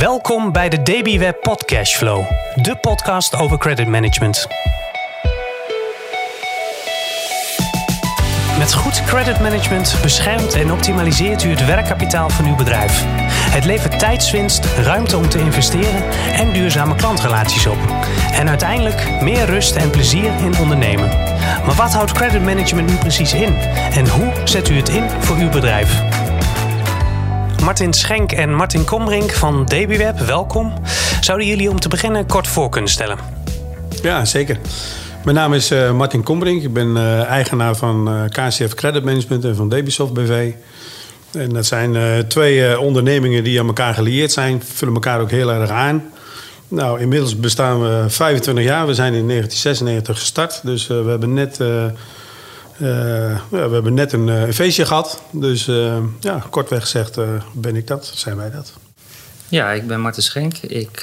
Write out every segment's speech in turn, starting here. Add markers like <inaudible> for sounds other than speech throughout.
Welkom bij de DBWeb Podcast Flow, de podcast over credit management. Met goed credit management beschermt en optimaliseert u het werkkapitaal van uw bedrijf. Het levert tijdswinst, ruimte om te investeren en duurzame klantrelaties op. En uiteindelijk meer rust en plezier in ondernemen. Maar wat houdt credit management nu precies in? En hoe zet u het in voor uw bedrijf? Martin Schenk en Martin Kombrink van DBWeb, welkom. Zouden jullie om te beginnen kort voor kunnen stellen? Ja, zeker. Mijn naam is uh, Martin Kombrink. Ik ben uh, eigenaar van uh, KCF Credit Management en van Debisoft BV. En dat zijn twee ondernemingen die aan elkaar gelieerd zijn. Vullen elkaar ook heel erg aan. Nou, inmiddels bestaan we 25 jaar. We zijn in 1996 gestart. Dus we hebben net ja, we hebben net een, feestje gehad. Dus ja, kortweg gezegd ben ik dat, zijn wij dat. Ja, ik ben Marten Schenk. Ik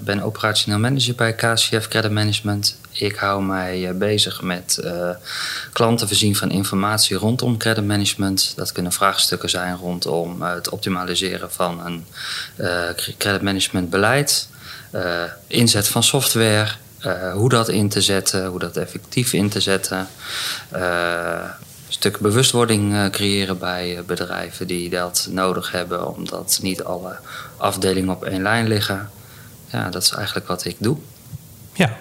ben operationeel manager bij KCF Credit Management. Ik hou mij bezig met uh, klanten voorzien van informatie rondom credit management. Dat kunnen vraagstukken zijn rondom het optimaliseren van een credit management beleid. inzet van software, hoe dat in te zetten, hoe dat effectief in te zetten stuk bewustwording uh, creëren bij uh, bedrijven die dat nodig hebben, omdat niet alle afdelingen op één lijn liggen. Ja, dat is eigenlijk wat ik doe. Ja,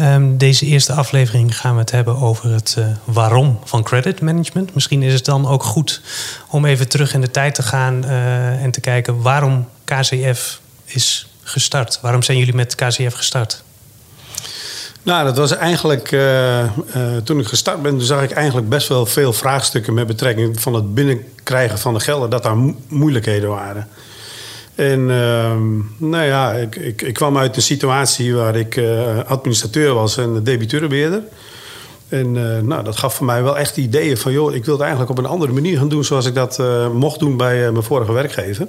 um, deze eerste aflevering gaan we het hebben over het uh, waarom van credit management. Misschien is het dan ook goed om even terug in de tijd te gaan en te kijken waarom KCF is gestart. Waarom zijn jullie met KCF gestart? Nou, dat was eigenlijk. Uh, uh, toen ik gestart ben, zag ik eigenlijk best wel veel vraagstukken met betrekking van het binnenkrijgen van de gelden, dat daar mo moeilijkheden waren. En uh, nou ja, ik, ik, ik, kwam uit een situatie waar ik uh, administrateur was en debiteurenbeheerder. En nou, dat gaf voor mij wel echt ideeën van, joh, ik wil het eigenlijk op een andere manier gaan doen zoals ik dat mocht doen bij mijn vorige werkgever.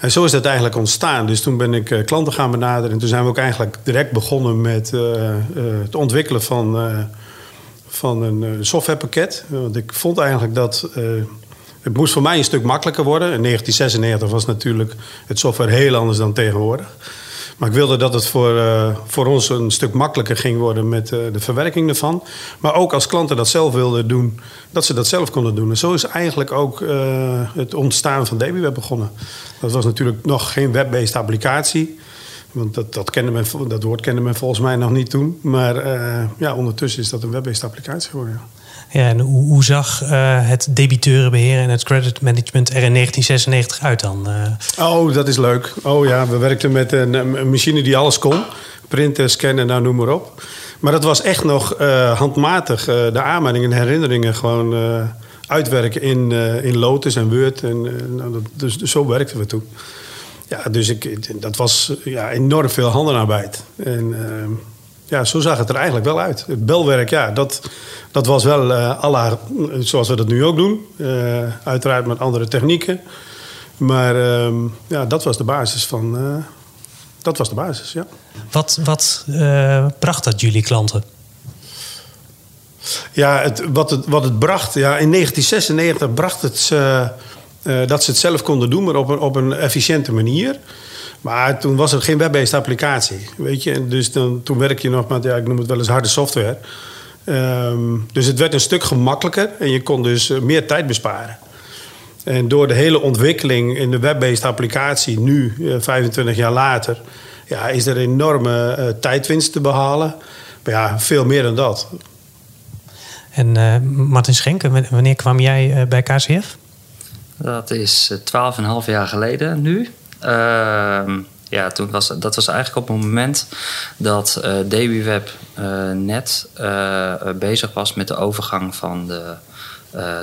En zo is dat eigenlijk ontstaan. Dus toen ben ik uh, klanten gaan benaderen. En toen zijn we ook eigenlijk direct begonnen met uh, uh, het ontwikkelen van, van een softwarepakket. Want ik vond eigenlijk dat het moest voor mij een stuk makkelijker worden. In 1996 was natuurlijk het software heel anders dan tegenwoordig. Maar ik wilde dat het voor, voor ons een stuk makkelijker ging worden met de verwerking ervan. Maar ook als klanten dat zelf wilden doen, dat ze dat zelf konden doen. En zo is eigenlijk ook het ontstaan van DBWeb begonnen. Dat was natuurlijk nog geen web-based applicatie. Want dat, dat, kende men, dat woord kende men volgens mij nog niet toen. Maar ja, ondertussen is dat een web-based applicatie geworden. Ja, en hoe, hoe zag uh, het debiteurenbeheer en het credit management er in 1996 uit dan? Uh... Oh, dat is leuk. Oh ja, we werkten met een, een machine die alles kon. Printen, scannen, nou noem maar op. Maar dat was echt nog handmatig. de aanmeldingen en herinneringen gewoon uitwerken in, in Lotus en Word. En, nou, dus, dus, zo werkten we toen. Ja, dus ik, dat was ja, enorm veel handenarbeid. En ja, zo zag het er eigenlijk wel uit. Het belwerk, ja, dat, dat was wel uh, zoals we dat nu ook doen. Uh, uiteraard met andere technieken. Maar uh, ja, dat was de basis van. Uh, dat was de basis, ja. Wat, wat bracht dat jullie klanten? Ja, het, wat, het, wat het bracht. Ja, in 1996 bracht het dat ze het zelf konden doen, maar op een, op een efficiënte manier. Maar toen was er geen web-based applicatie. Weet je? Dus dan, toen werk je nog met, ja, ik noem het wel eens harde software. Um, dus het werd een stuk gemakkelijker en je kon dus eh, meer tijd besparen. En door de hele ontwikkeling in de web-based applicatie, nu 25 jaar later, ja, is er enorme uh, tijdwinst te behalen. Maar ja, veel meer dan dat. En uh, Martin Schenken, wanneer kwam jij bij KCF? Dat is 12,5 jaar geleden nu. Ehm, ja, toen was, dat was eigenlijk op het moment dat uh, net bezig was met de overgang van de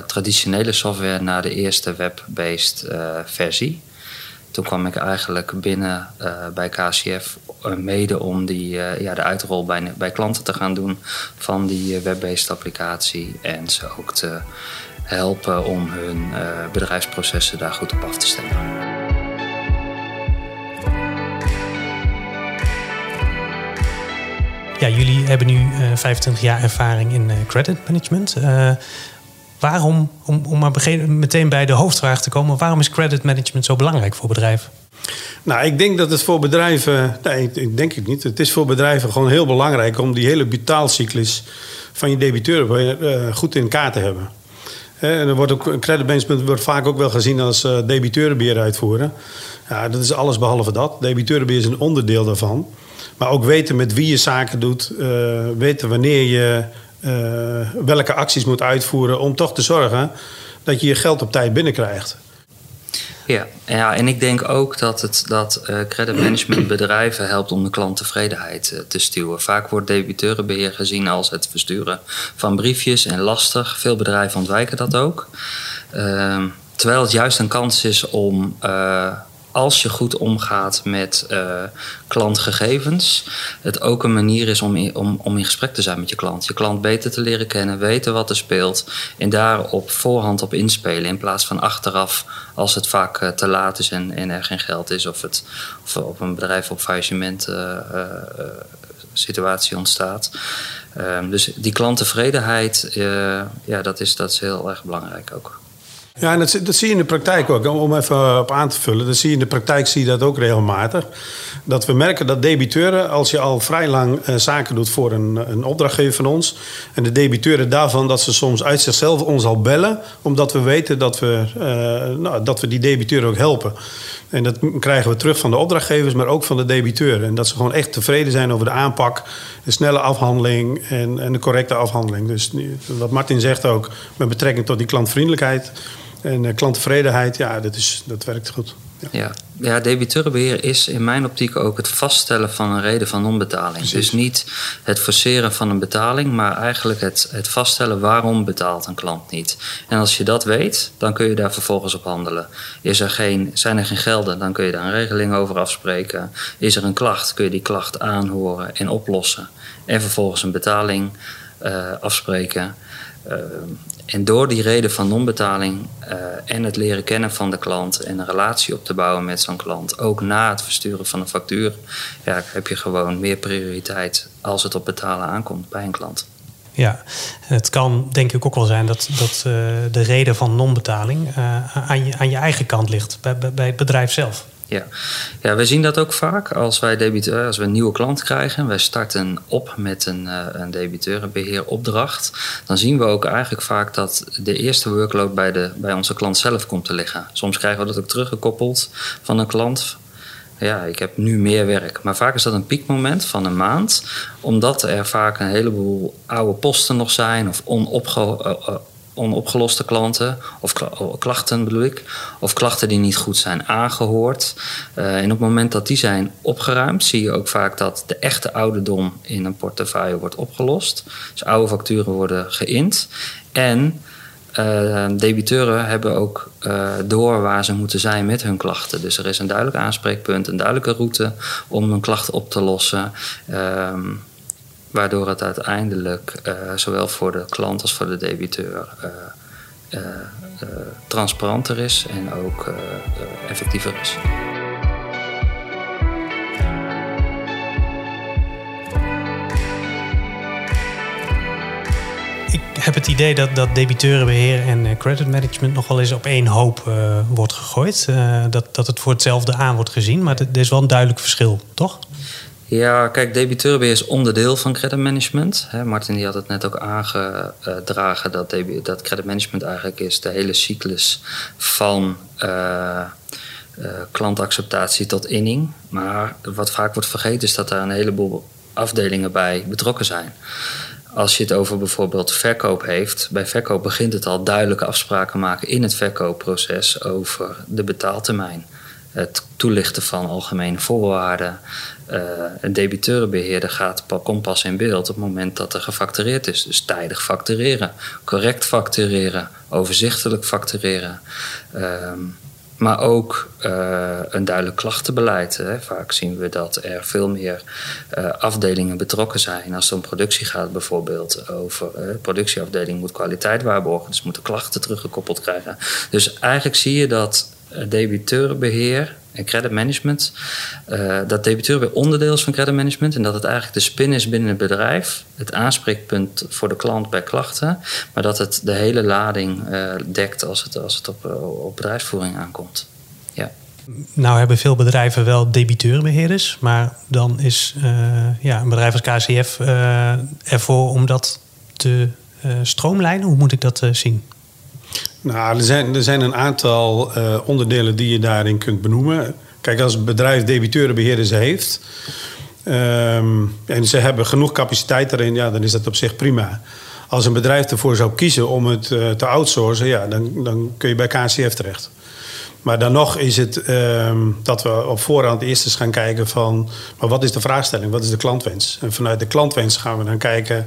traditionele software naar de eerste web-based versie. Toen kwam ik eigenlijk binnen bij KCF mede om die, ja, de uitrol bij, bij klanten te gaan doen van die web-based applicatie en ze ook te helpen om hun bedrijfsprocessen daar goed op af te stemmen. Ja, jullie hebben nu uh, 25 jaar ervaring in uh, credit management. Waarom, om, om maar meteen bij de hoofdvraag te komen, waarom is credit management zo belangrijk voor bedrijven? Nou, ik denk dat het voor bedrijven. Nee, ik denk het niet. Het is voor bedrijven gewoon heel belangrijk om die hele betaalcyclus van je debiteuren uh, goed in kaart te hebben. En er wordt ook, credit management wordt vaak ook wel gezien als uh, debiteurenbeheer uitvoeren. Ja, dat is alles behalve dat. Debiteurenbeheer is een onderdeel daarvan. Maar ook weten met wie je zaken doet, uh, weten wanneer je welke acties moet uitvoeren om toch te zorgen dat je je geld op tijd binnenkrijgt. Ja, ja, en ik denk ook dat het dat uh, creditmanagement <clears throat> bedrijven helpt om de klanttevredenheid uh, te stuwen. Vaak wordt debiteurenbeheer gezien als het versturen van briefjes en lastig. Veel bedrijven ontwijken dat ook. Uh, terwijl het juist een kans is om als je goed omgaat met uh, klantgegevens, het ook een manier is om in, om, om in gesprek te zijn met je klant. Je klant beter te leren kennen, weten wat er speelt en daar op voorhand op inspelen. In plaats van achteraf, als het vaak uh, te laat is en, er geen geld is, of, het, of op een bedrijf op faillissement uh, situatie ontstaat. Ehm, dus die klanttevredenheid, ja, dat is, dat is heel erg belangrijk ook. Ja, en dat, zie je in de praktijk ook. Om even op aan te vullen. Dat zie je in de praktijk zie je dat ook regelmatig. Dat we merken dat debiteuren, als je al vrij lang uh, zaken doet voor een, een opdrachtgever van ons. En de debiteuren daarvan, dat ze soms uit zichzelf ons al bellen. Omdat we weten dat we, uh, nou, dat we die debiteuren ook helpen. En dat krijgen we terug van de opdrachtgevers, maar ook van de debiteuren. En dat ze gewoon echt tevreden zijn over de aanpak, de snelle afhandeling en, en de correcte afhandeling. Dus wat Martin zegt ook, met betrekking tot die klantvriendelijkheid. En uh, klanttevredenheid, ja, dat, is, dat werkt goed. Ja. ja. Ja, debiteurenbeheer is in mijn optiek ook het vaststellen van een reden van non-betaling. Precies. Dus niet het forceren van een betaling, maar eigenlijk het, het vaststellen waarom betaalt een klant niet. En als je dat weet, dan kun je daar vervolgens op handelen. Is er geen, zijn er geen gelden, dan kun je daar een regeling over afspreken. Is er een klacht, kun je die klacht aanhoren en oplossen. En vervolgens een betaling uh, afspreken. Uh, en door die reden van non-betaling uh, en het leren kennen van de klant en een relatie op te bouwen met zo'n klant, ook na het versturen van een factuur, ja, heb je gewoon meer prioriteit als het op betalen aankomt bij een klant. Ja, het kan denk ik ook wel zijn dat, dat uh, de reden van non-betaling uh, aan, je, aan je eigen kant ligt, bij, bij het bedrijf zelf. Ja. ja, we zien dat ook vaak als wij debiteur, als we een nieuwe klant krijgen. Wij starten op met een, uh, een debiteurenbeheeropdracht. Dan zien we ook eigenlijk vaak dat de eerste workload bij, de, bij onze klant zelf komt te liggen. Soms krijgen we dat ook teruggekoppeld van een klant. Ja, ik heb nu meer werk. Maar vaak is dat een piekmoment van een maand. Omdat er vaak een heleboel oude posten nog zijn of onopge uh, onopgeloste klanten, of klachten bedoel ik, of klachten die niet goed zijn aangehoord. Uh, en op het moment dat die zijn opgeruimd, zie je ook vaak dat de echte ouderdom in een portefeuille wordt opgelost. Dus oude facturen worden geïnd. En uh, debiteuren hebben ook uh, door waar ze moeten zijn met hun klachten. Dus er is een duidelijk aanspreekpunt, een duidelijke route om een klacht op te lossen. Uh, waardoor het uiteindelijk uh, zowel voor de klant als voor de debiteur uh, uh, transparanter is en ook effectiever is. Ik heb het idee dat, dat debiteurenbeheer en creditmanagement nog wel eens op één hoop wordt gegooid. dat, dat het voor hetzelfde aan wordt gezien, maar er is wel een duidelijk verschil, toch? Ja, kijk, debiteurenbeheer is onderdeel van creditmanagement. Martin die had het net ook aangedragen dat, dat creditmanagement eigenlijk is de hele cyclus van uh, uh, klantacceptatie tot inning. Maar wat vaak wordt vergeten is dat daar een heleboel afdelingen bij betrokken zijn. Als je het over bijvoorbeeld verkoop heeft, bij verkoop begint het al duidelijke afspraken maken in het verkoopproces over de betaaltermijn het toelichten van algemene voorwaarden. Uh, een debiteurenbeheerder gaat, komt pas in beeld op het moment dat er gefactureerd is. Dus tijdig factureren, correct factureren, overzichtelijk factureren. Uh, maar ook uh, een duidelijk klachtenbeleid. Hè. Vaak zien we dat er veel meer uh, afdelingen betrokken zijn. Als het om productie gaat bijvoorbeeld. Over uh, de productieafdeling moet kwaliteit waarborgen. Dus moeten klachten teruggekoppeld krijgen. Dus eigenlijk zie je dat debiteurenbeheer en creditmanagement. Uh, dat debiteurenbeheer onderdeel is van creditmanagement. En dat het eigenlijk de spin is binnen het bedrijf. Het aanspreekpunt voor de klant bij klachten. Maar dat het de hele lading uh, dekt als het, als het op, op bedrijfsvoering aankomt. Ja. Nou hebben veel bedrijven wel debiteurenbeheerders, maar dan is ja, een bedrijf als KCF ervoor om dat te stroomlijnen. Hoe moet ik dat zien? Nou, er zijn, er zijn een aantal onderdelen die je daarin kunt benoemen. Kijk, als een bedrijf debiteurenbeheerders heeft ehm, en ze hebben genoeg capaciteit daarin, ja, dan is dat op zich prima. Als een bedrijf ervoor zou kiezen om het uh, te outsourcen, ja, dan, dan kun je bij KCF terecht. Maar dan nog is het ehm, dat we op voorhand eerst eens gaan kijken van... maar wat is de vraagstelling, wat is de klantwens? En vanuit de klantwens gaan we dan kijken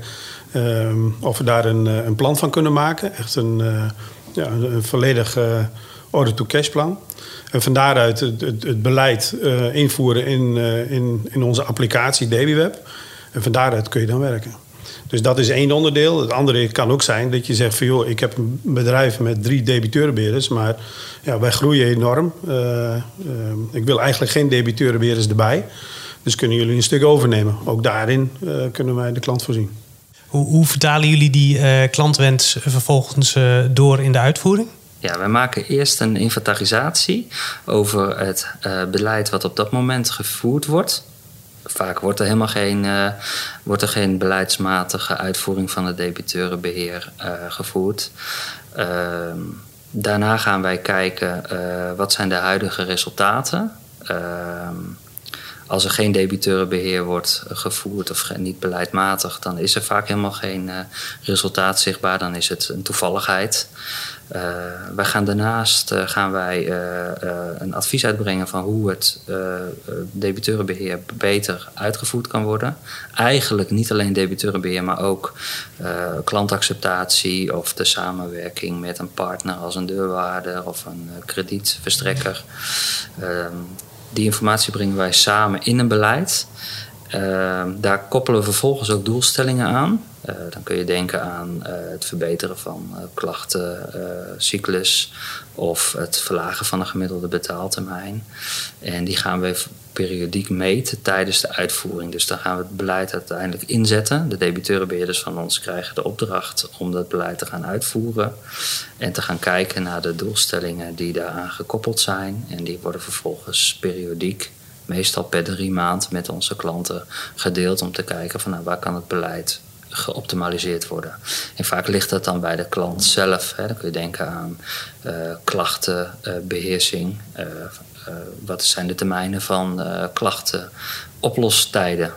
ehm, of we daar een, eh, een plan van kunnen maken. Echt een, uh, ja, volledig order-to-cash plan. En van daaruit het, het, beleid invoeren in, in, in onze applicatie DavyWeb. En van daaruit kun je dan werken. Dus dat is één onderdeel. Het andere kan ook zijn dat je zegt joh, ik heb een bedrijf met drie debiteurenbeheerders, maar ja, wij groeien enorm. Ik wil eigenlijk geen debiteurenbeheerders erbij. Dus kunnen jullie een stuk overnemen. Ook daarin kunnen wij de klant voorzien. Hoe, vertalen jullie die klantwens vervolgens door in de uitvoering? Ja, wij maken eerst een inventarisatie over het uh, beleid wat op dat moment gevoerd wordt. Vaak wordt er helemaal geen, wordt er geen beleidsmatige uitvoering van het debiteurenbeheer gevoerd. Ehm, daarna gaan wij kijken wat zijn de huidige resultaten. Ehm, als er geen debiteurenbeheer wordt gevoerd of niet beleidmatig, dan is er vaak helemaal geen resultaat zichtbaar. Dan is het een toevalligheid. Uh, wij gaan daarnaast gaan wij een advies uitbrengen van hoe het debiteurenbeheer beter uitgevoerd kan worden. Eigenlijk niet alleen debiteurenbeheer, maar ook klantacceptatie of de samenwerking met een partner als een deurwaarder of een kredietverstrekker. Die informatie brengen wij samen in een beleid. Ehm, daar koppelen we vervolgens ook doelstellingen aan. Uh, dan kun je denken aan uh, het verbeteren van uh, klachtencyclus of het verlagen van een gemiddelde betaaltermijn. En die gaan we periodiek meten tijdens de uitvoering. Dus dan gaan we het beleid uiteindelijk inzetten. De debiteurenbeheerders van ons krijgen de opdracht om dat beleid te gaan uitvoeren. En te gaan kijken naar de doelstellingen die daaraan gekoppeld zijn. En die worden vervolgens periodiek meestal per drie maand met onze klanten gedeeld om te kijken van nou, waar kan het beleid geoptimaliseerd worden. En vaak ligt dat dan bij de klant zelf. Hè. Dan kun je denken aan uh, klachtenbeheersing. Uh, wat zijn de termijnen van klachten, oplostijden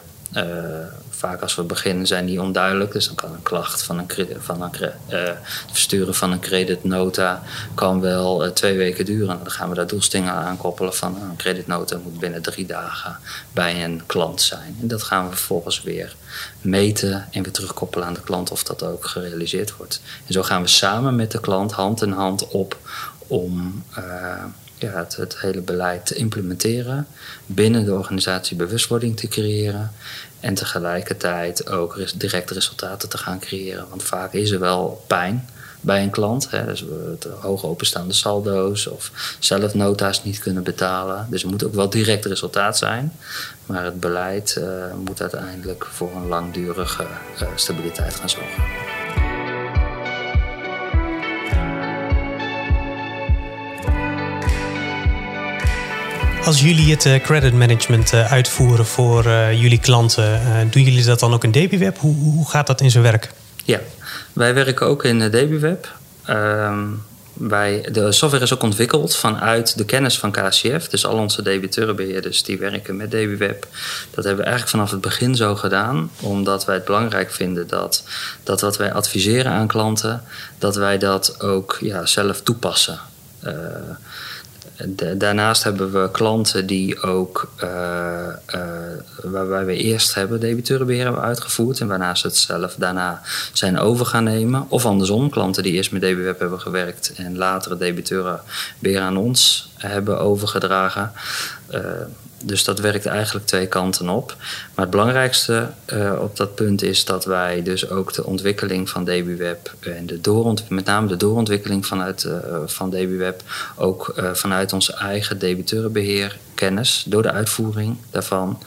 vaak als we beginnen zijn die onduidelijk. Dus dan kan een klacht van een, van een uh, versturen van een creditnota kan wel twee weken duren. Dan gaan we daar doelstellingen aan koppelen van een creditnota moet binnen drie dagen bij een klant zijn. En dat gaan we vervolgens weer meten en weer terugkoppelen aan de klant of dat ook gerealiseerd wordt. En zo gaan we samen met de klant hand in hand op om het, hele beleid te implementeren, binnen de organisatie bewustwording te creëren en tegelijkertijd ook directe resultaten te gaan creëren. Want vaak is er wel pijn bij een klant. Hè, dus we hoog openstaande saldo's of zelf nota's niet kunnen betalen. Dus er moet ook wel direct resultaat zijn. Maar het beleid uh, moet uiteindelijk voor een langdurige uh, stabiliteit gaan zorgen. Als jullie het uh, credit management uh, uitvoeren voor uh, jullie klanten, doen jullie dat dan ook in DBWeb? Hoe, gaat dat in zijn werk? Ja, wij werken ook in DBWeb. Um, wij, de software is ook ontwikkeld vanuit de kennis van KCF. Dus al onze debiteurenbeheerders die werken met DBWeb. Dat hebben we eigenlijk vanaf het begin zo gedaan. Omdat wij het belangrijk vinden dat, dat wat wij adviseren aan klanten... dat wij dat ook ja, zelf toepassen. Uh, daarnaast hebben we klanten die ook, uh, uh, waarbij we eerst hebben debiteurenbeheer hebben uitgevoerd en waarna ze het zelf daarna zijn over gaan nemen. Of andersom, klanten die eerst met DBWeb hebben gewerkt en later debiteurenbeheer aan ons hebben overgedragen. Dus dat werkt eigenlijk twee kanten op. Maar het belangrijkste uh, op dat punt is dat wij dus ook de ontwikkeling van DBWeb en de met name de doorontwikkeling vanuit, uh, van DBWeb ook uh, vanuit ons eigen debiteurenbeheer kennis door de uitvoering daarvan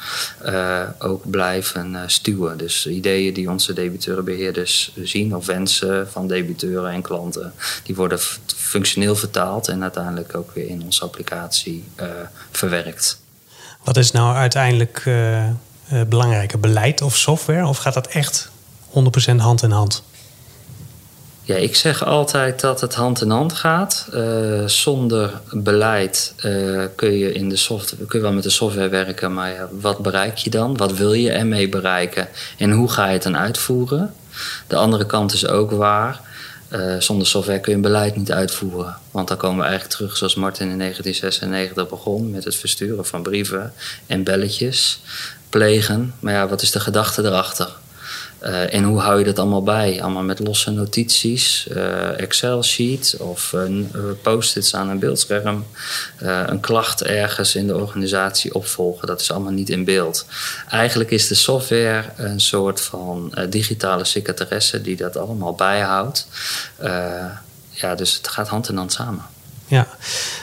ook blijven stuwen. Dus ideeën die onze debiteurenbeheerders zien of wensen van debiteuren en klanten, die worden functioneel vertaald en uiteindelijk ook weer in onze applicatie verwerkt. Wat is nou uiteindelijk belangrijker, beleid of software? Of gaat dat echt 100% hand in hand? Ja, ik zeg altijd dat het hand in hand gaat. Uh, zonder beleid uh, kun je in de software, kun je wel met de software werken, maar wat bereik je dan? Wat wil je ermee bereiken? En hoe ga je het dan uitvoeren? De andere kant is ook waar. Uh, zonder software kun je een beleid niet uitvoeren. Want dan komen we eigenlijk terug zoals Martin in 1996 begon met het versturen van brieven en belletjes, plegen. Maar ja, wat is de gedachte erachter? Uh, en hoe hou je dat allemaal bij? Allemaal met losse notities, uh, Excel-sheet of uh, post-its aan een beeldscherm. een klacht ergens in de organisatie opvolgen. Dat is allemaal niet in beeld. Eigenlijk is de software een soort van digitale secretaresse die dat allemaal bijhoudt. ja, dus het gaat hand in hand samen. Ja,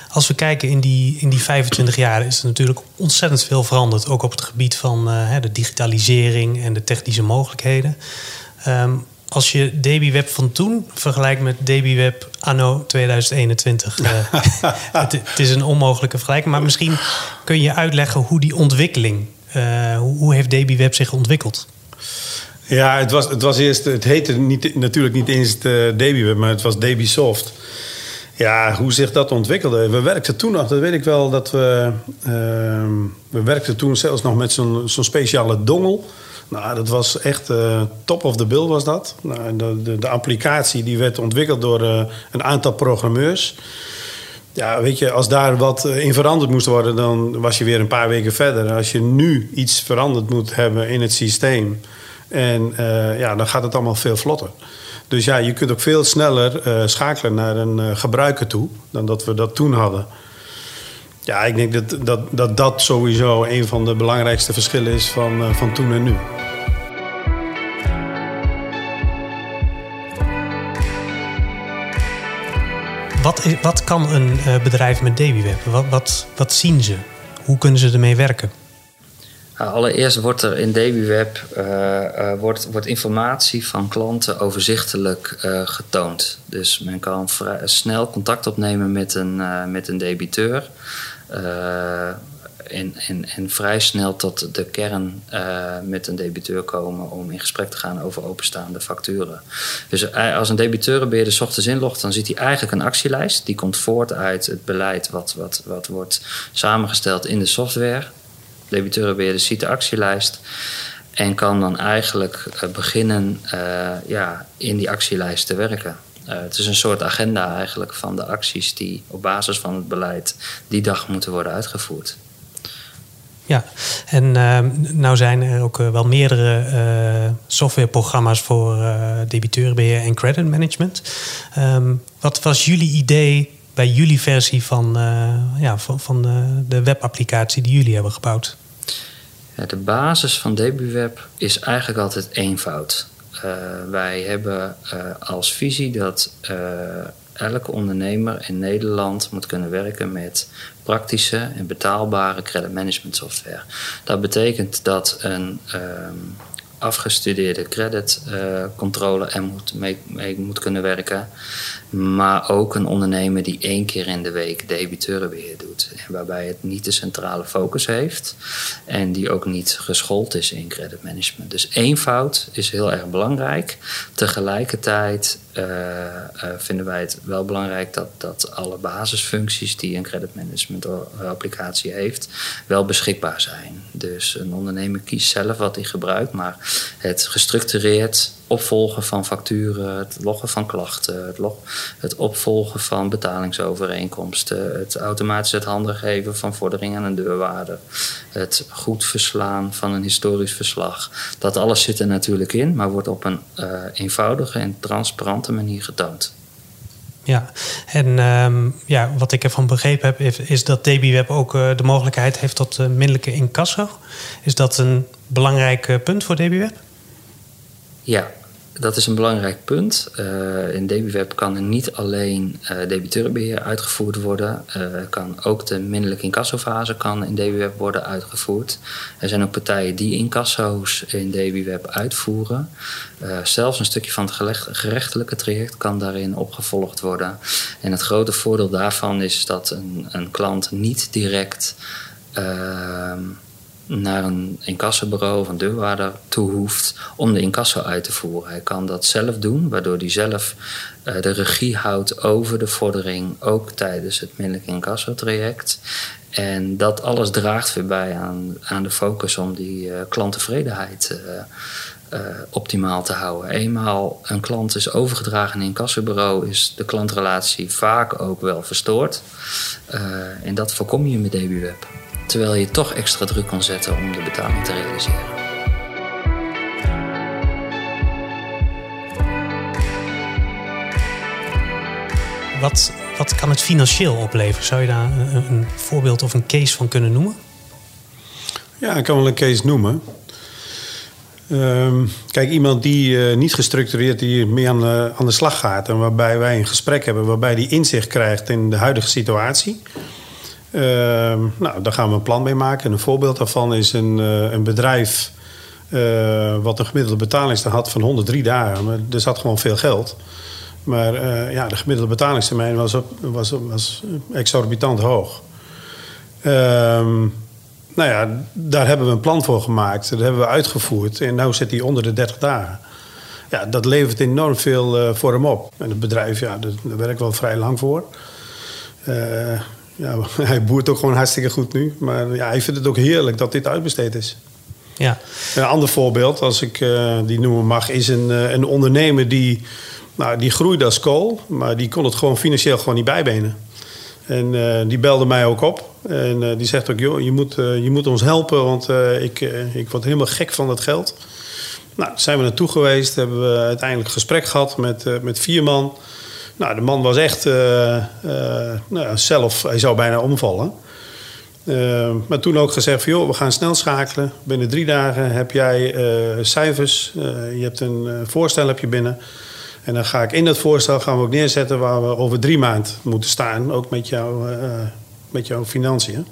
als we kijken in die, in die 25 jaar is er natuurlijk ontzettend veel veranderd. Ook op het gebied van uh, de digitalisering en de technische mogelijkheden. Um, als je DB van toen vergelijkt met DB anno 2021. Uh, <laughs> <laughs> het, het, is een onmogelijke vergelijking. Maar misschien kun je uitleggen hoe die ontwikkeling... Uh, hoe, heeft DB zich ontwikkeld? Ja, het, was, het, was eerst, het heette niet, natuurlijk niet eens DB maar het was DB Soft. Ja, hoe zich dat ontwikkelde. We werkten toen nog, dat weet ik wel, dat we... Uh, we werkten toen zelfs nog met zo'n speciale dongel. Nou, dat was echt uh, top of the bill was dat. Nou, de, de, de, applicatie die werd ontwikkeld door uh, een aantal programmeurs. Ja, weet je, als daar wat in veranderd moest worden, dan was je weer een paar weken verder. Als je nu iets veranderd moet hebben in het systeem, en ja, dan gaat het allemaal veel vlotter. Dus ja, je kunt ook veel sneller uh, schakelen naar een uh, gebruiker toe dan dat we dat toen hadden. Ja, ik denk dat dat, dat, dat sowieso een van de belangrijkste verschillen is van, uh, van toen en nu. Wat, wat kan een bedrijf met DavyWeb? Wat, wat, wat zien ze? Hoe kunnen ze ermee werken? Nou, allereerst wordt er in DavyWeb uh, uh, wordt, wordt informatie van klanten overzichtelijk uh, getoond. Dus men kan snel contact opnemen met een, met een debiteur. En, vrij snel tot de kern met een debiteur komen om in gesprek te gaan over openstaande facturen. Dus als een debiteurenbeheerder ochtends inlogt, dan ziet hij eigenlijk een actielijst. Die komt voort uit het beleid wat, wat, wat wordt samengesteld in de software debiteurenbeheerder ziet de actielijst en kan dan eigenlijk eh, beginnen uh, ja, in die actielijst te werken. Uh, het is een soort agenda eigenlijk van de acties die op basis van het beleid die dag moeten worden uitgevoerd. Ja, en uh, nou zijn er ook wel meerdere softwareprogramma's voor debiteurenbeheer en credit management. Um, wat was jullie idee bij jullie versie van, ja, van, van de webapplicatie die jullie hebben gebouwd? De basis van DebuWeb is eigenlijk altijd eenvoud. Uh, wij hebben uh, als visie dat uh, elke ondernemer in Nederland moet kunnen werken met praktische en betaalbare credit management software. Dat betekent dat een um, afgestudeerde creditcontrole er moet mee, moet kunnen werken. Maar ook een ondernemer die één keer in de week debiteurenbeheer doet. En waarbij het niet de centrale focus heeft. En die ook niet geschoold is in credit management. Dus eenvoud is heel erg belangrijk. Tegelijkertijd uh, uh, vinden wij het wel belangrijk dat, dat alle basisfuncties die een credit management applicatie heeft, wel beschikbaar zijn. Dus een ondernemer kiest zelf wat hij gebruikt, maar het gestructureerd opvolgen van facturen, het loggen van klachten, het, log, het opvolgen van betalingsovereenkomsten, het automatisch het handen geven van vorderingen aan een deurwaarder, het goed verslaan van een historisch verslag. Dat alles zit er natuurlijk in, maar wordt op een uh, eenvoudige en transparante manier getoond. Ja, en um, ja, wat ik ervan begrepen heb, is, is dat DBWeb ook uh, de mogelijkheid heeft tot uh, minderlijke incasso. Is dat een belangrijk punt voor DBWeb? Ja, dat is een belangrijk punt. Uh, in DebiWeb kan er niet alleen uh, debiteurenbeheer uitgevoerd worden. Uh, kan ook de minderlijke incassofase kan in DebiWeb worden uitgevoerd. Er zijn ook partijen die incasso's in DebiWeb uitvoeren. zelfs een stukje van het gerechtelijke traject kan daarin opgevolgd worden. En het grote voordeel daarvan is dat een, een klant niet direct ehm, naar een incassobureau of een deurwaarder toe hoeft om de incasso uit te voeren. Hij kan dat zelf doen, waardoor hij zelf uh, de regie houdt over de vordering, ook tijdens het minderlijk incasso-traject. En dat alles draagt weer bij aan, aan de focus om die uh, klanttevredenheid uh, optimaal te houden. Eenmaal een klant is overgedragen in een incassobureau, is de klantrelatie vaak ook wel verstoord. en dat voorkom je met DBWeb terwijl je toch extra druk kan zetten om de betaling te realiseren. Wat, wat kan het financieel opleveren? Zou je daar een, een voorbeeld of een case van kunnen noemen? Ja, ik kan wel een case noemen. Um, kijk, iemand die uh, niet gestructureerd die mee aan de, aan de slag gaat en waarbij wij een gesprek hebben, waarbij die inzicht krijgt in de huidige situatie. Ehm, nou, daar gaan we een plan mee maken. een voorbeeld daarvan is een, uh, een bedrijf uh, wat een gemiddelde betalingstermijn had van 103 dagen. Maar er zat gewoon veel geld. Maar uh, ja, de gemiddelde betalingstermijn was, was, was exorbitant hoog. Ehm, nou ja, daar hebben we een plan voor gemaakt. Dat hebben we uitgevoerd. En nu zit hij onder de 30 dagen. Ja, dat levert enorm veel voor hem op. En het bedrijf, ja, daar ik wel vrij lang voor ja, <laughs> hij boert ook gewoon hartstikke goed nu. Maar ja, hij vindt het ook heerlijk dat dit uitbesteed is. Ja. Een ander voorbeeld, als ik uh, die noemen mag, is een, uh, een ondernemer die, nou, die groeide als kool, maar die kon het gewoon financieel gewoon niet bijbenen. En uh, die belde mij ook op. En die zegt ook, joh, je moet, je moet ons helpen, want ik, ik word helemaal gek van dat geld. Nou, zijn we naartoe geweest, hebben we uiteindelijk gesprek gehad met, met vier man. Nou, de man was echt uh, uh, nou, zelf, hij zou bijna omvallen. Uh, maar toen ook gezegd joh, we gaan snel schakelen. Binnen drie dagen heb jij cijfers, je hebt een voorstel heb je binnen. En dan ga ik in dat voorstel gaan we ook neerzetten waar we over drie maanden moeten staan. Ook met, jou, met jouw financiën.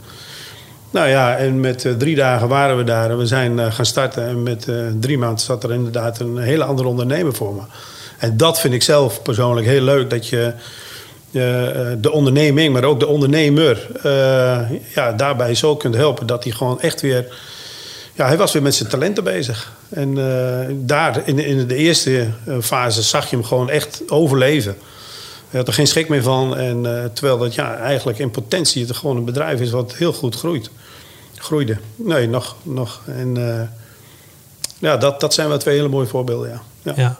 Nou ja, en met drie dagen waren we daar en we zijn gaan starten. En met drie maanden zat er inderdaad een hele andere ondernemer voor me. En dat vind ik zelf persoonlijk heel leuk. Dat je uh, de onderneming, maar ook de ondernemer... Uh, ja, daarbij zo kunt helpen dat hij gewoon echt weer... Ja, hij was weer met zijn talenten bezig. En daar, in, in de eerste fase, zag je hem gewoon echt overleven. Hij had er geen schrik meer van. En, terwijl dat ja, eigenlijk in potentie het gewoon een bedrijf is wat heel goed groeit. Groeide. Nee, nog. nog. En ja, dat, dat zijn wel twee hele mooie voorbeelden, ja. Ja.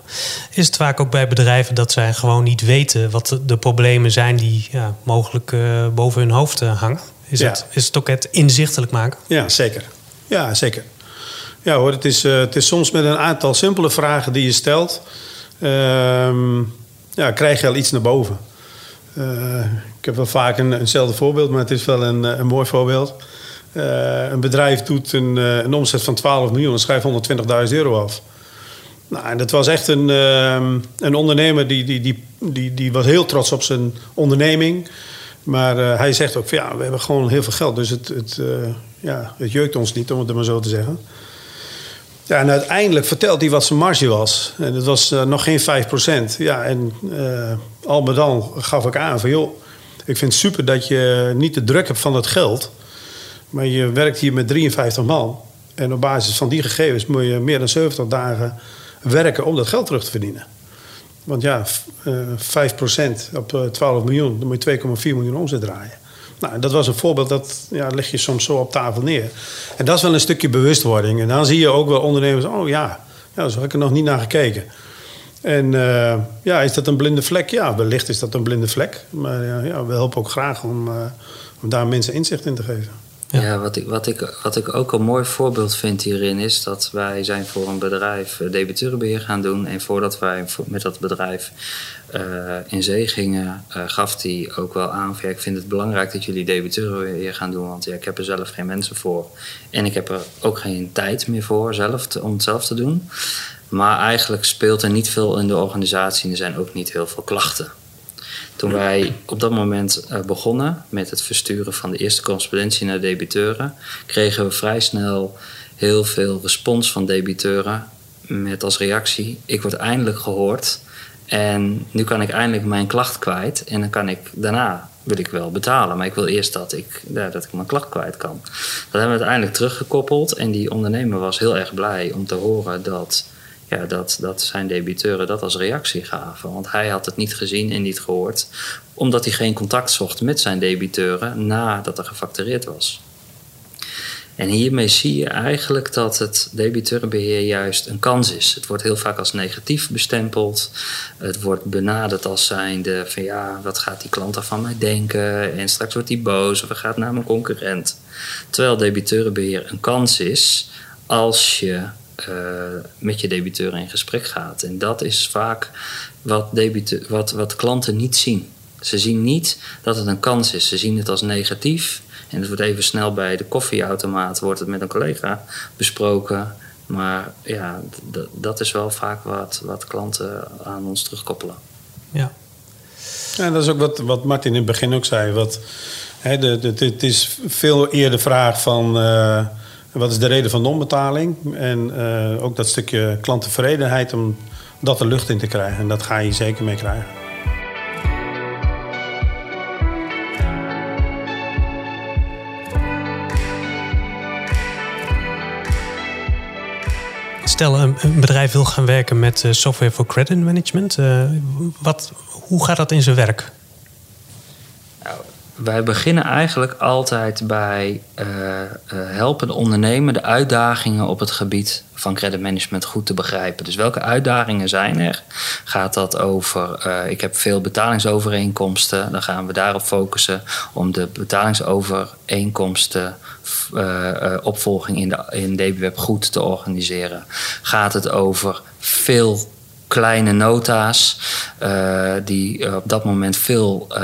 Is het vaak ook bij bedrijven dat zij gewoon niet weten wat de, problemen zijn die ja, mogelijk uh, boven hun hoofd uh, hangen? Is, het, is het ook het inzichtelijk maken? Ja, zeker. Ja, zeker. Ja hoor, het is, uh, het is soms met een aantal simpele vragen die je stelt, ehm, ja, krijg je al iets naar boven. ik heb wel vaak een, eenzelfde voorbeeld, maar het is wel een, een mooi voorbeeld. een bedrijf doet een, een omzet van 12 miljoen en schrijft 120.000 euro af. Nou, dat was echt een, ehm, een ondernemer die, die, die, die, die was heel trots op zijn onderneming. Maar uh, hij zegt ook ja, we hebben gewoon heel veel geld. Dus het, het, uh, ja, het jeukt ons niet, om het maar zo te zeggen. Ja, en uiteindelijk vertelt hij wat zijn marge was. En dat was uh, nog geen 5%. Ja, en al met al gaf ik aan van joh, ik vind het super dat je niet de druk hebt van dat geld. Maar je werkt hier met 53 man. En op basis van die gegevens moet je meer dan 70 dagen werken om dat geld terug te verdienen. Want ja, uh, eh, 5% op 12 eh, miljoen, dan moet je 2,4 miljoen omzet draaien. Nou, dat was een voorbeeld, dat ja, leg je soms zo op tafel neer. En dat is wel een stukje bewustwording. En dan zie je ook wel ondernemers, oh ja, ja zo heb ik er nog niet naar gekeken. En uh, ja, is dat een blinde vlek? Ja, wellicht is dat een blinde vlek. Maar ja, we helpen ook graag om, om daar mensen inzicht in te geven. Ja, wat, ik, wat, ik, wat ik ook een mooi voorbeeld vind hierin is dat wij zijn voor een bedrijf uh, debiteurenbeheer gaan doen. En voordat wij met dat bedrijf uh, in zee gingen, uh, gaf hij ook wel aan van ik vind het belangrijk dat jullie debiteurenbeheer gaan doen. Want ja, ik heb er zelf geen mensen voor. En ik heb er ook geen tijd meer voor zelf om het zelf te doen. Maar eigenlijk speelt er niet veel in de organisatie en er zijn ook niet heel veel klachten. Toen wij op dat moment uh, begonnen met het versturen van de eerste correspondentie naar debiteuren, kregen we vrij snel heel veel respons van debiteuren met als reactie: ik word eindelijk gehoord en nu kan ik eindelijk mijn klacht kwijt en dan kan ik daarna wil ik wel betalen, maar ik wil eerst dat ik, dat ik mijn klacht kwijt kan. Dat hebben we uiteindelijk teruggekoppeld en die ondernemer was heel erg blij om te horen dat ja, dat, dat zijn debiteuren dat als reactie gaven. Want hij had het niet gezien en niet gehoord, omdat hij geen contact zocht met zijn debiteuren nadat er gefactureerd was. En hiermee zie je eigenlijk dat het debiteurenbeheer juist een kans is. Het wordt heel vaak als negatief bestempeld. Het wordt benaderd als zijnde van ja, wat gaat die klant er van mij denken? En straks wordt hij boos of hij gaat naar mijn concurrent. Terwijl debiteurenbeheer een kans is als je met je debiteur in gesprek gaat. En dat is vaak wat, debiteur, wat, wat klanten niet zien. Ze zien niet dat het een kans is. Ze zien het als negatief. En het wordt even snel bij de koffieautomaat wordt het met een collega besproken. Maar ja, dat is wel vaak wat, wat klanten aan ons terugkoppelen. Ja. ja, dat is ook wat, wat Martin in het begin ook zei. Wat, hè, de, de, het is veel eerder de vraag van... Uh, wat is de reden van non-betaling? En uh, ook dat stukje klanttevredenheid om dat er lucht in te krijgen. En dat ga je zeker mee krijgen. Stel, een, bedrijf wil gaan werken met uh, software voor credit management. Uh, wat, hoe gaat dat in zijn werk? Wij beginnen eigenlijk altijd bij uh, helpen de ondernemer de uitdagingen op het gebied van creditmanagement goed te begrijpen. Dus welke uitdagingen zijn er? Gaat dat over, uh, ik heb veel betalingsovereenkomsten, dan gaan we daarop focussen om de betalingsovereenkomsten opvolging in, de, in DBWeb goed te organiseren. Gaat het over veel kleine nota's uh, die op dat moment veel uh,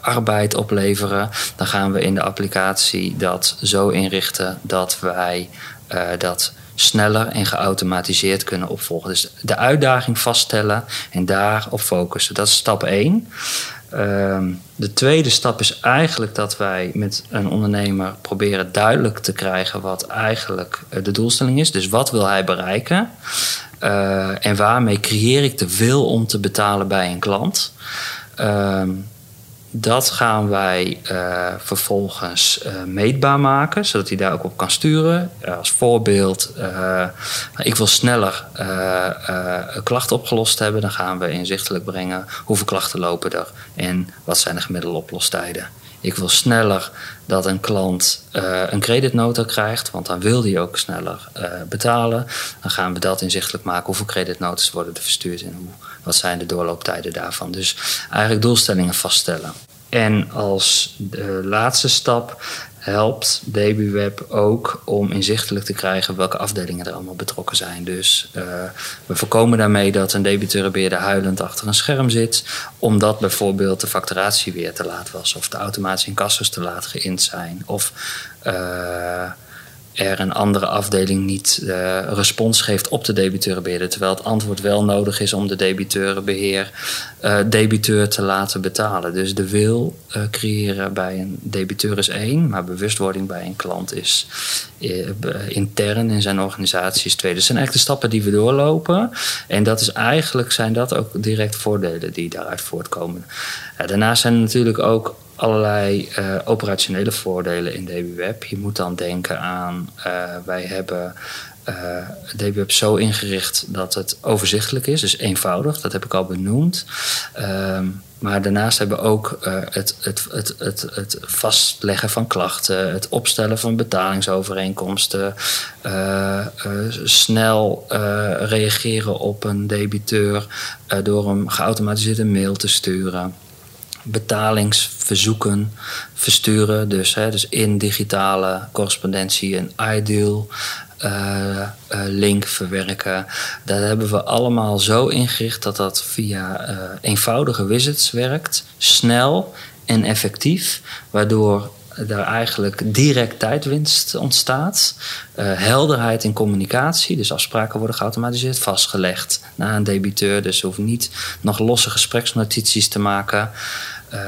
arbeid opleveren. Dan gaan we in de applicatie dat zo inrichten dat wij dat sneller en geautomatiseerd kunnen opvolgen. Dus de uitdaging vaststellen en daarop focussen. Dat is stap 1. Ehm, de tweede stap is eigenlijk dat wij met een ondernemer proberen duidelijk te krijgen wat eigenlijk de doelstelling is. Dus wat wil hij bereiken? Uh, en waarmee creëer ik de wil om te betalen bij een klant? Uh, dat gaan wij uh, vervolgens uh, meetbaar maken, zodat hij daar ook op kan sturen. als voorbeeld, ik wil sneller klachten opgelost hebben, dan gaan we inzichtelijk brengen hoeveel klachten lopen er en wat zijn de gemiddelde oplostijden. Ik wil sneller dat een klant een creditnota krijgt, want dan wil die ook sneller betalen. Dan gaan we dat inzichtelijk maken. Hoeveel creditnotas worden er verstuurd en hoe, wat zijn de doorlooptijden daarvan. Dus eigenlijk doelstellingen vaststellen. En als de laatste stap helpt DBWeb ook om inzichtelijk te krijgen welke afdelingen er allemaal betrokken zijn. Dus uh, we voorkomen daarmee dat een debiteurenbeheerder huilend achter een scherm zit, omdat bijvoorbeeld de facturatie weer te laat was, of de automatische incassos te laat geïnd zijn, of uh, er een andere afdeling niet uh, respons geeft op de debiteurenbeheerder. Terwijl het antwoord wel nodig is om de debiteurenbeheer uh, debiteur te laten betalen. Dus de wil uh, creëren bij een debiteur is één, maar bewustwording bij een klant is intern in zijn organisatie is twee. Dus zijn echt de stappen die we doorlopen. En dat is eigenlijk zijn dat ook direct voordelen die daaruit voortkomen. daarnaast zijn er natuurlijk ook allerlei uh, operationele voordelen in DBWeb. Je moet dan denken aan, uh, wij hebben uh, zo ingericht dat het overzichtelijk is, dus eenvoudig, dat heb ik al benoemd. Um, maar daarnaast hebben we ook het, het, het, het, vastleggen van klachten, het opstellen van betalingsovereenkomsten, snel reageren op een debiteur door hem geautomatiseerd een mail te sturen betalingsverzoeken versturen. Dus, hè, dus in digitale correspondentie een ideal uh, uh, link verwerken. Dat hebben we allemaal zo ingericht dat dat via uh, eenvoudige widgets werkt, snel en effectief, waardoor daar eigenlijk direct tijdwinst ontstaat. Helderheid in communicatie, dus afspraken worden geautomatiseerd vastgelegd naar een debiteur. Dus hoeft niet nog losse gespreksnotities te maken. Uh,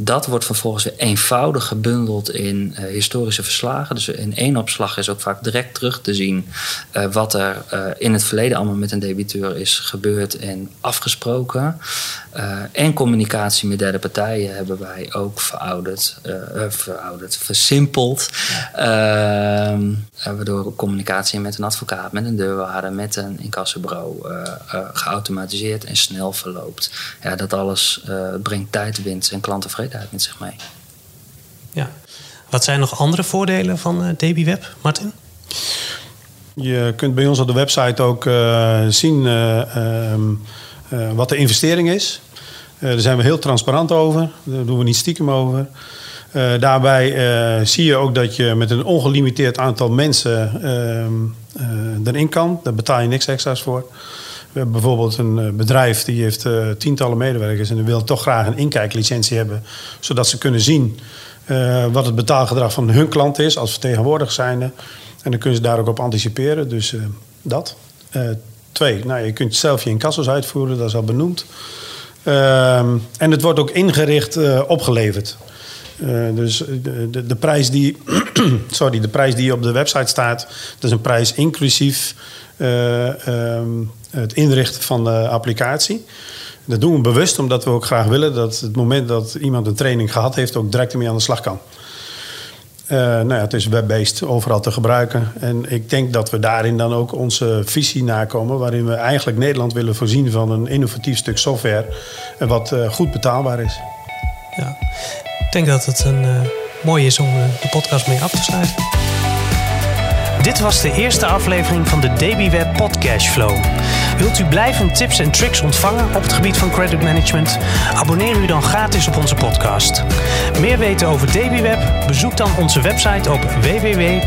dat wordt vervolgens weer eenvoudig gebundeld in uh, historische verslagen. Dus in één opslag is ook vaak direct terug te zien uh, wat er in het verleden allemaal met een debiteur is gebeurd en afgesproken. En communicatie met derde partijen hebben wij ook verouderd, verouderd versimpeld. Ja. waardoor communicatie met een advocaat, met een deurwaarder, met een incassobureau geautomatiseerd en snel verloopt. Ja, dat alles brengt tijdwinst en klantenvredenheid met zich mee. Ja. Wat zijn nog andere voordelen van uh, DBWeb, Martin? Je kunt bij ons op de website ook uh, zien uh, um, wat de investering is. Daar zijn we heel transparant over. Daar doen we niet stiekem over. daarbij zie je ook dat je met een ongelimiteerd aantal mensen ehm, erin kan. Daar betaal je niks extra's voor. We hebben bijvoorbeeld een eh, bedrijf die heeft tientallen medewerkers en die wil toch graag een inkijklicentie hebben, zodat ze kunnen zien wat het betaalgedrag van hun klant is als vertegenwoordiger zijnde. En dan kunnen ze daar ook op anticiperen. Dus dat. twee, nou, je kunt zelf je incassos uitvoeren, dat is al benoemd. Ehm, en het wordt ook ingericht opgeleverd. dus de, de, de, prijs die, <clears throat> sorry, de prijs die op de website staat, dat is een prijs inclusief um, het inrichten van de applicatie. Dat doen we bewust omdat we ook graag willen dat het moment dat iemand een training gehad heeft, ook direct ermee aan de slag kan. Uh, nou ja, het is web-based, overal te gebruiken. En ik denk dat we daarin dan ook onze visie nakomen, waarin we eigenlijk Nederland willen voorzien van een innovatief stuk software, wat uh, goed betaalbaar is. Ja, ik denk dat het een uh, mooi is om de podcast mee af te sluiten. Dit was de eerste aflevering van de DBWeb Podcast Flow. Wilt u blijvend tips en tricks ontvangen op het gebied van credit management? Abonneer u dan gratis op onze podcast. Meer weten over DBWeb? Bezoek dan onze website op www.dbweb.nl.